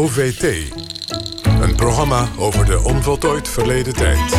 OVT. Een programma over de onvoltooid verleden tijd.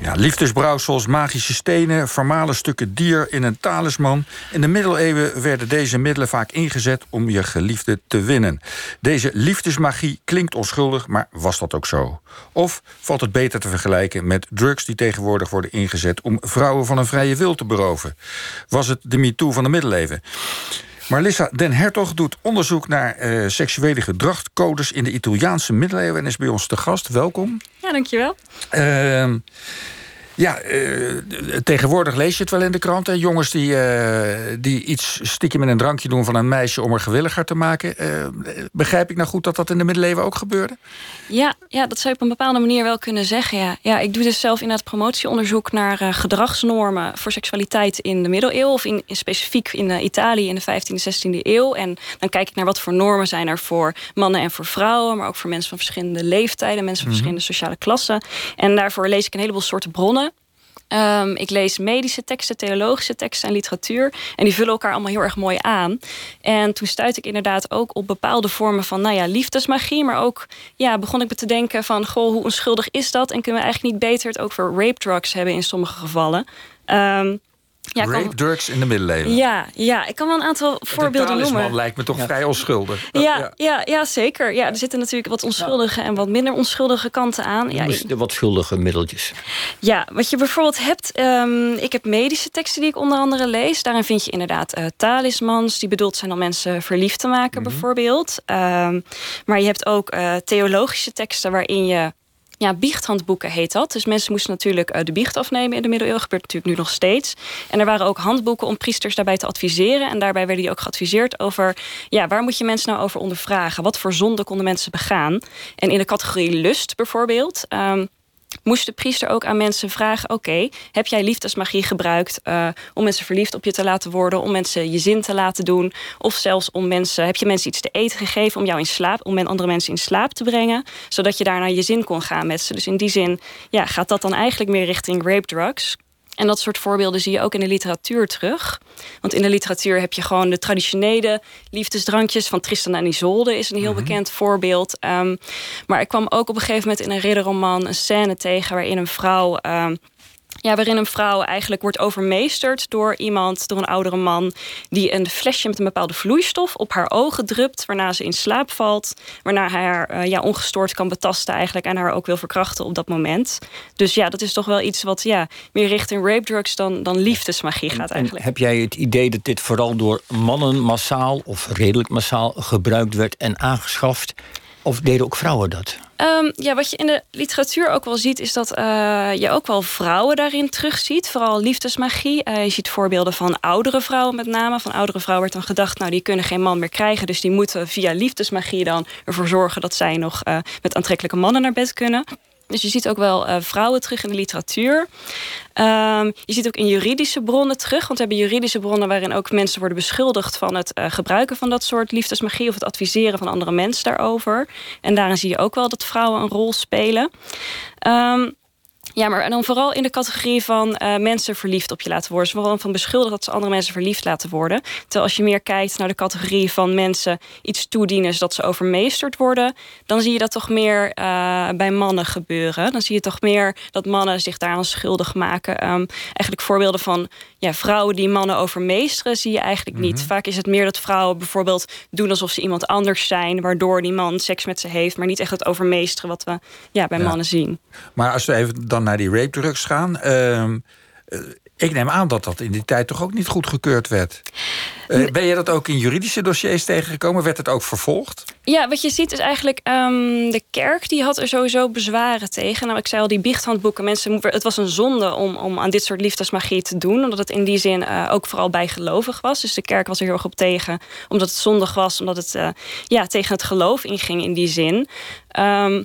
Ja, liefdesbrouwsels, magische stenen, formale stukken dier in een talisman. In de middeleeuwen werden deze middelen vaak ingezet om je geliefde te winnen. Deze liefdesmagie klinkt onschuldig, maar was dat ook zo? Of valt het beter te vergelijken met drugs die tegenwoordig worden ingezet om vrouwen van een vrije wil te beroven? Was het de MeToo van de middeleeuwen? Marlissa Den Hertog doet onderzoek naar uh, seksuele gedragscodes in de Italiaanse middeleeuwen en is bij ons te gast. Welkom. Ja, dankjewel. Uh, ja, uh, tegenwoordig lees je het wel in de krant. Hè? Jongens die, uh, die iets stiekem met een drankje doen van een meisje om haar gewilliger te maken. Uh, begrijp ik nou goed dat dat in de middeleeuwen ook gebeurde? Ja, ja, dat zou je op een bepaalde manier wel kunnen zeggen. Ja. Ja, ik doe dus zelf inderdaad promotieonderzoek naar gedragsnormen voor seksualiteit in de middeleeuwen. Of in, in specifiek in Italië in de 15e, 16e eeuw. En dan kijk ik naar wat voor normen zijn er voor mannen en voor vrouwen. Maar ook voor mensen van verschillende leeftijden, mensen van mm -hmm. verschillende sociale klassen. En daarvoor lees ik een heleboel soorten bronnen. Um, ik lees medische teksten, theologische teksten en literatuur. En die vullen elkaar allemaal heel erg mooi aan. En toen stuitte ik inderdaad ook op bepaalde vormen van nou ja, liefdesmagie. Maar ook ja, begon ik me te denken van goh, hoe onschuldig is dat? En kunnen we eigenlijk niet beter het ook voor rape drugs hebben in sommige gevallen? Um, ja, Rape, kan... drugs in de middeleeuwen. Ja, ja, ik kan wel een aantal voorbeelden noemen. Dat lijkt me toch vrij onschuldig. Ja, ja, ja. Ja, zeker. Ja, er zitten natuurlijk wat onschuldige en wat minder onschuldige kanten aan. Ja, de wat schuldige middeltjes. Ja, wat je bijvoorbeeld hebt... Um, ik heb medische teksten die ik onder andere lees. Daarin vind je inderdaad uh, talismans... die bedoeld zijn om mensen verliefd te maken, mm -hmm. bijvoorbeeld. Um, maar je hebt ook uh, theologische teksten... waarin je ja, biechthandboeken heet dat. Dus mensen moesten natuurlijk uh, de biecht afnemen in de middeleeuwen. gebeurt natuurlijk nu nog steeds. En er waren ook handboeken om priesters daarbij te adviseren. En daarbij werden die ook geadviseerd over... ja, waar moet je mensen nou over ondervragen? Wat voor zonde konden mensen begaan? En in de categorie lust bijvoorbeeld... Um, moest de priester ook aan mensen vragen: Oké, heb jij liefdesmagie gebruikt uh, om mensen verliefd op je te laten worden, om mensen je zin te laten doen, of zelfs om mensen, heb je mensen iets te eten gegeven om jou in slaap, om andere mensen in slaap te brengen, zodat je daarna je zin kon gaan met ze. Dus in die zin ja, gaat dat dan eigenlijk meer richting rape drugs. En dat soort voorbeelden zie je ook in de literatuur terug. Want in de literatuur heb je gewoon de traditionele liefdesdrankjes van Tristan en Isolde is een heel mm -hmm. bekend voorbeeld. Um, maar ik kwam ook op een gegeven moment in een ridderroman een scène tegen waarin een vrouw um, ja, waarin een vrouw eigenlijk wordt overmeesterd door iemand, door een oudere man, die een flesje met een bepaalde vloeistof op haar ogen drupt, waarna ze in slaap valt, waarna hij haar uh, ja, ongestoord kan betasten eigenlijk en haar ook wil verkrachten op dat moment. Dus ja, dat is toch wel iets wat ja, meer richting rape drugs dan, dan liefdesmagie gaat eigenlijk. En heb jij het idee dat dit vooral door mannen massaal of redelijk massaal gebruikt werd en aangeschaft? Of deden ook vrouwen dat? Um, ja, wat je in de literatuur ook wel ziet, is dat uh, je ook wel vrouwen daarin terugziet. Vooral liefdesmagie. Uh, je ziet voorbeelden van oudere vrouwen met name. Van oudere vrouwen werd dan gedacht, nou die kunnen geen man meer krijgen. Dus die moeten via liefdesmagie dan ervoor zorgen dat zij nog uh, met aantrekkelijke mannen naar bed kunnen. Dus je ziet ook wel uh, vrouwen terug in de literatuur. Um, je ziet ook in juridische bronnen terug. Want we hebben juridische bronnen waarin ook mensen worden beschuldigd van het uh, gebruiken van dat soort liefdesmagie of het adviseren van andere mensen daarover. En daarin zie je ook wel dat vrouwen een rol spelen. Um, ja, maar dan vooral in de categorie van uh, mensen verliefd op je laten worden. Vooral van beschuldigd dat ze andere mensen verliefd laten worden. Terwijl als je meer kijkt naar de categorie van mensen iets toedienen zodat ze overmeesterd worden, dan zie je dat toch meer uh, bij mannen gebeuren. Dan zie je toch meer dat mannen zich daaraan schuldig maken. Um, eigenlijk voorbeelden van ja, vrouwen die mannen overmeesteren, zie je eigenlijk niet. Mm -hmm. Vaak is het meer dat vrouwen bijvoorbeeld doen alsof ze iemand anders zijn, waardoor die man seks met ze heeft, maar niet echt het overmeesteren wat we ja, bij ja. mannen zien. Maar als we even dan naar die rape drugs gaan. Uh, ik neem aan dat dat in die tijd toch ook niet goedgekeurd werd. Uh, ben je dat ook in juridische dossiers tegengekomen? Werd het ook vervolgd? Ja, wat je ziet is eigenlijk... Um, de kerk die had er sowieso bezwaren tegen. Nou, ik zei al, die biechthandboeken. Mensen, het was een zonde om, om aan dit soort liefdesmagie te doen. Omdat het in die zin uh, ook vooral bijgelovig was. Dus de kerk was er heel erg op tegen. Omdat het zondig was. Omdat het uh, ja, tegen het geloof inging in die zin. Um,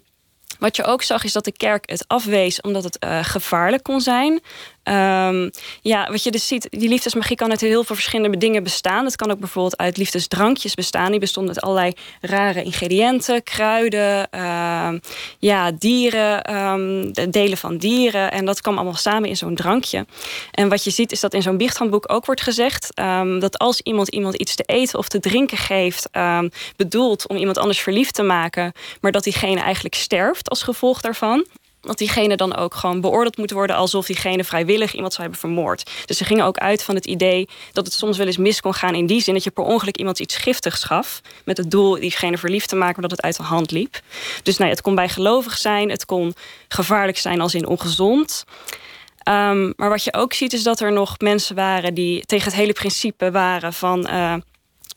wat je ook zag is dat de kerk het afwees omdat het uh, gevaarlijk kon zijn. Ehm, ja, wat je dus ziet, die liefdesmagie kan uit heel veel verschillende dingen bestaan. Het kan ook bijvoorbeeld uit liefdesdrankjes bestaan. Die bestonden uit allerlei rare ingrediënten, kruiden, ehm, ja, dieren, um, delen van dieren. En dat kwam allemaal samen in zo'n drankje. En wat je ziet is dat in zo'n biechthandboek ook wordt gezegd dat als iemand iemand iets te eten of te drinken geeft, bedoeld om iemand anders verliefd te maken, maar dat diegene eigenlijk sterft als gevolg daarvan dat diegene dan ook gewoon beoordeeld moet worden alsof diegene vrijwillig iemand zou hebben vermoord. Dus ze gingen ook uit van het idee dat het soms wel eens mis kon gaan in die zin dat je per ongeluk iemand iets giftigs gaf met het doel diegene verliefd te maken, maar dat het uit de hand liep. Dus nou het kon bijgelovig zijn, het kon gevaarlijk zijn als in ongezond. Um, maar wat je ook ziet is dat er nog mensen waren die tegen het hele principe waren van. Uh,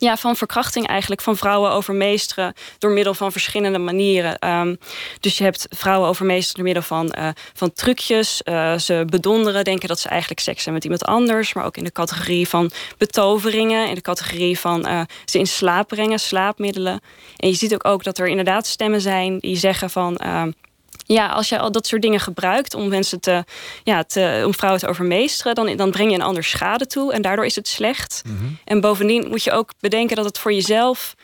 ja, van verkrachting eigenlijk, van vrouwen overmeesteren door middel van verschillende manieren. Um, dus je hebt vrouwen overmeesteren door middel van, uh, van trucjes, uh, ze bedonderen, denken dat ze eigenlijk seks hebben met iemand anders, maar ook in de categorie van betoveringen, in de categorie van uh, ze in slaap brengen, slaapmiddelen. En je ziet ook, ook dat er inderdaad stemmen zijn die zeggen van. Ja, als je al dat soort dingen gebruikt om mensen te, ja, te, om vrouwen te overmeesteren, dan, dan breng je een ander schade toe en daardoor is het slecht. Mhm. En bovendien moet je ook bedenken dat het voor jezelf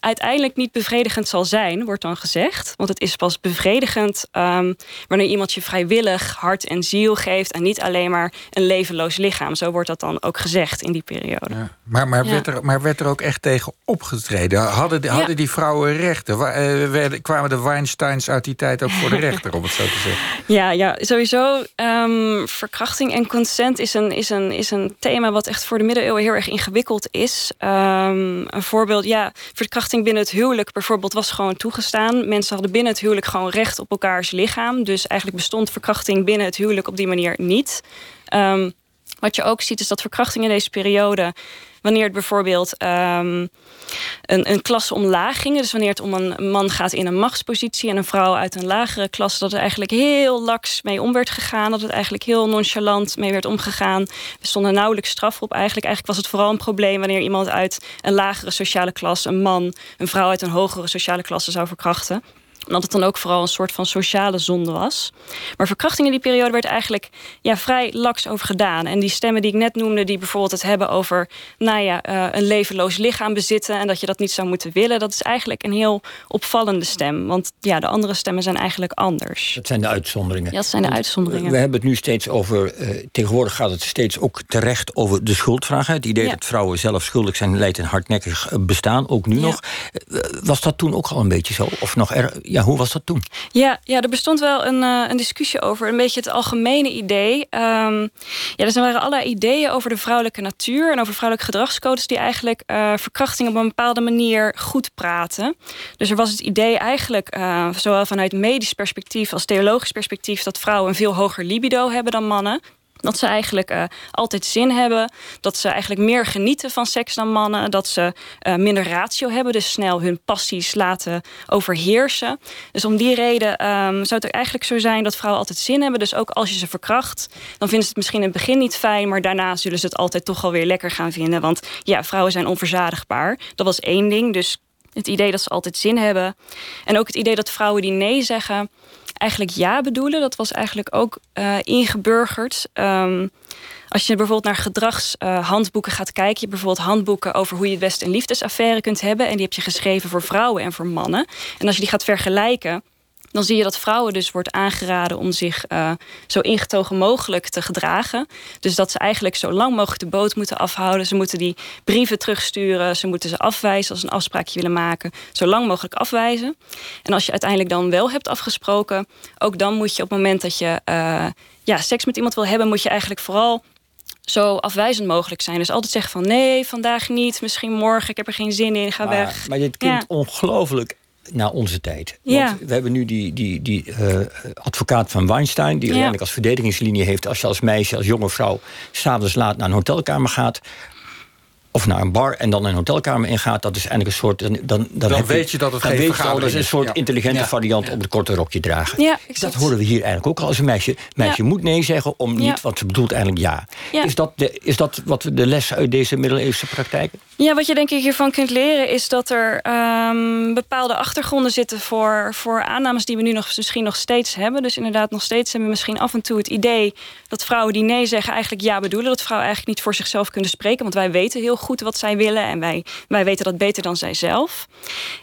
uiteindelijk niet bevredigend zal zijn, wordt dan gezegd. Want het is pas bevredigend um, wanneer iemand je vrijwillig hart en ziel geeft en niet alleen maar een levenloos lichaam. Zo wordt dat dan ook gezegd in die periode. Ja. Maar, maar, werd er, maar werd er ook echt tegen opgetreden? Hadden, hadden die vrouwen rechten? Werden, kwamen de Weinsteins uit die tijd ook voor de rechter, om het zo te zeggen? Ja, ja sowieso. Um, verkrachting en consent is een, is, een, is een thema wat echt voor de middeleeuwen heel erg ingewikkeld is. Um, een voorbeeld, ja, verkrachting binnen het huwelijk bijvoorbeeld was gewoon toegestaan. Mensen hadden binnen het huwelijk gewoon recht op elkaars lichaam. Dus eigenlijk bestond verkrachting binnen het huwelijk op die manier niet. Um, wat je ook ziet is dat verkrachting in deze periode wanneer het bijvoorbeeld um, een, een ging. Dus wanneer het om een man gaat in een machtspositie en een vrouw uit een lagere klasse, dat er eigenlijk heel laks mee om werd gegaan. Dat het eigenlijk heel nonchalant mee werd omgegaan. We stonden nauwelijks straf op eigenlijk. Eigenlijk was het vooral een probleem wanneer iemand uit een lagere sociale klasse, een man, een vrouw uit een hogere sociale klasse zou verkrachten omdat het dan ook vooral een soort van sociale zonde was. Maar verkrachting in die periode werd eigenlijk ja, vrij laks over gedaan. En die stemmen die ik net noemde, die bijvoorbeeld het hebben over nou ja, uh, een levenloos lichaam bezitten en dat je dat niet zou moeten willen, dat is eigenlijk een heel opvallende stem. Want ja, de andere stemmen zijn eigenlijk anders. Dat zijn de uitzonderingen. Ja, dat zijn de uitzonderingen. We hebben het nu steeds over, uh, tegenwoordig gaat het steeds ook terecht over de schuldvraag. Het idee dat vrouwen zelf schuldig zijn leidt een hardnekkig bestaan, ook nu ja. nog. Uh, was dat toen ook al een beetje zo? Of nog er, ja, hoe was dat toen? Ja, ja er bestond wel een, uh, een discussie over. Een beetje het algemene idee. Um, ja, er waren allerlei ideeën over de vrouwelijke natuur... en over vrouwelijke gedragscodes... die eigenlijk uh, verkrachting op een bepaalde manier goed praten. Dus er was het idee eigenlijk... Uh, zowel vanuit medisch perspectief als theologisch perspectief... dat vrouwen een veel hoger libido hebben dan mannen. Dat ze eigenlijk uh, altijd zin hebben. Dat ze eigenlijk meer genieten van seks dan mannen. Dat ze uh, minder ratio hebben. Dus snel hun passies laten overheersen. Dus om die reden um, zou het eigenlijk zo zijn dat vrouwen altijd zin hebben. Dus ook als je ze verkracht, dan vinden ze het misschien in het begin niet fijn. Maar daarna zullen ze het altijd toch wel weer lekker gaan vinden. Want ja, vrouwen zijn onverzadigbaar. Dat was één ding. Dus het idee dat ze altijd zin hebben. En ook het idee dat vrouwen die nee zeggen eigenlijk ja bedoelen. Dat was eigenlijk ook uh, ingeburgerd. Um, als je bijvoorbeeld naar gedragshandboeken uh, gaat kijken, je hebt bijvoorbeeld handboeken over hoe je het best een liefdesaffaire kunt hebben. En die heb je geschreven voor vrouwen en voor mannen. En als je die gaat vergelijken, dan zie je dat vrouwen dus wordt aangeraden om zich uh, zo ingetogen mogelijk te gedragen. Dus dat ze eigenlijk zo lang mogelijk de boot moeten afhouden. Ze moeten die brieven terugsturen. Ze moeten ze afwijzen als een afspraakje willen maken. Zo lang mogelijk afwijzen. En als je uiteindelijk dan wel hebt afgesproken, ook dan moet je op het moment dat je uh, ja, seks met iemand wil hebben, moet je eigenlijk vooral zo afwijzend mogelijk zijn. Dus altijd zeggen van nee, vandaag niet, misschien morgen, ik heb er geen zin in, ga maar, weg. Maar dit klinkt ja. ongelooflijk naar onze tijd. Ja. Want we hebben nu die, die, die uh, advocaat van Weinstein... die ja. uiteindelijk als verdedigingslinie heeft... als je als meisje, als jonge vrouw... s'avonds laat naar een hotelkamer gaat of naar een bar en dan een hotelkamer ingaat, dat is eigenlijk een soort. Dan, dan, dan, dan weet je dat het dan geen weet je al, dat is een soort ja. intelligente ja. variant ja. op het korte rokje dragen. Ja, dat horen we hier eigenlijk ook al als een meisje. Meisje moet nee zeggen om niet, Ja. want ze bedoelt eigenlijk ja. Is, dat de, is dat wat de les uit deze middeleeuwse praktijken? Ja, wat je denk ik hiervan kunt leren is dat er um, bepaalde achtergronden zitten voor, voor aannames die we nu nog, misschien nog steeds hebben. Dus inderdaad, nog steeds hebben we misschien af en toe het idee dat vrouwen die nee zeggen eigenlijk ja bedoelen. Dat vrouwen eigenlijk niet voor zichzelf kunnen spreken. Want wij weten heel goed wat zij willen en wij, wij weten dat beter dan zij zelf.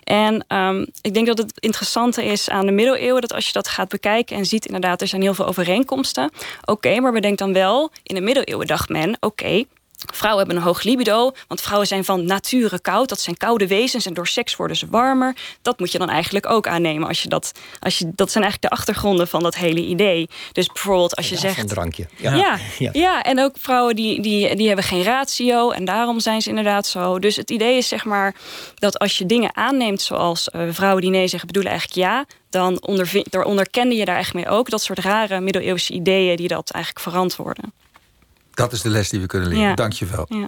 En um, ik denk dat het interessante is aan de middeleeuwen dat als je dat gaat bekijken en ziet inderdaad, er zijn heel veel overeenkomsten. Oké, maar bedenk dan wel, in de middeleeuwen dacht men, oké, Vrouwen hebben een hoog libido, want vrouwen zijn van nature koud. Dat zijn koude wezens en door seks worden ze warmer. Dat moet je dan eigenlijk ook aannemen. Als je dat, als je, dat zijn eigenlijk de achtergronden van dat hele idee. Dus bijvoorbeeld als je Ja, zegt... Een drankje. Ja, Ja. ja. en ook vrouwen die, die, die hebben geen ratio en daarom zijn ze inderdaad zo. Dus het idee is zeg maar dat als je dingen aanneemt zoals eh, vrouwen die nee zeggen bedoelen eigenlijk ja, dan onderkende je daar eigenlijk mee ook dat soort rare middeleeuwse ideeën die dat eigenlijk verantwoorden. Dat is de les die we kunnen leren. Ja. Dank je wel. Ja. Ja.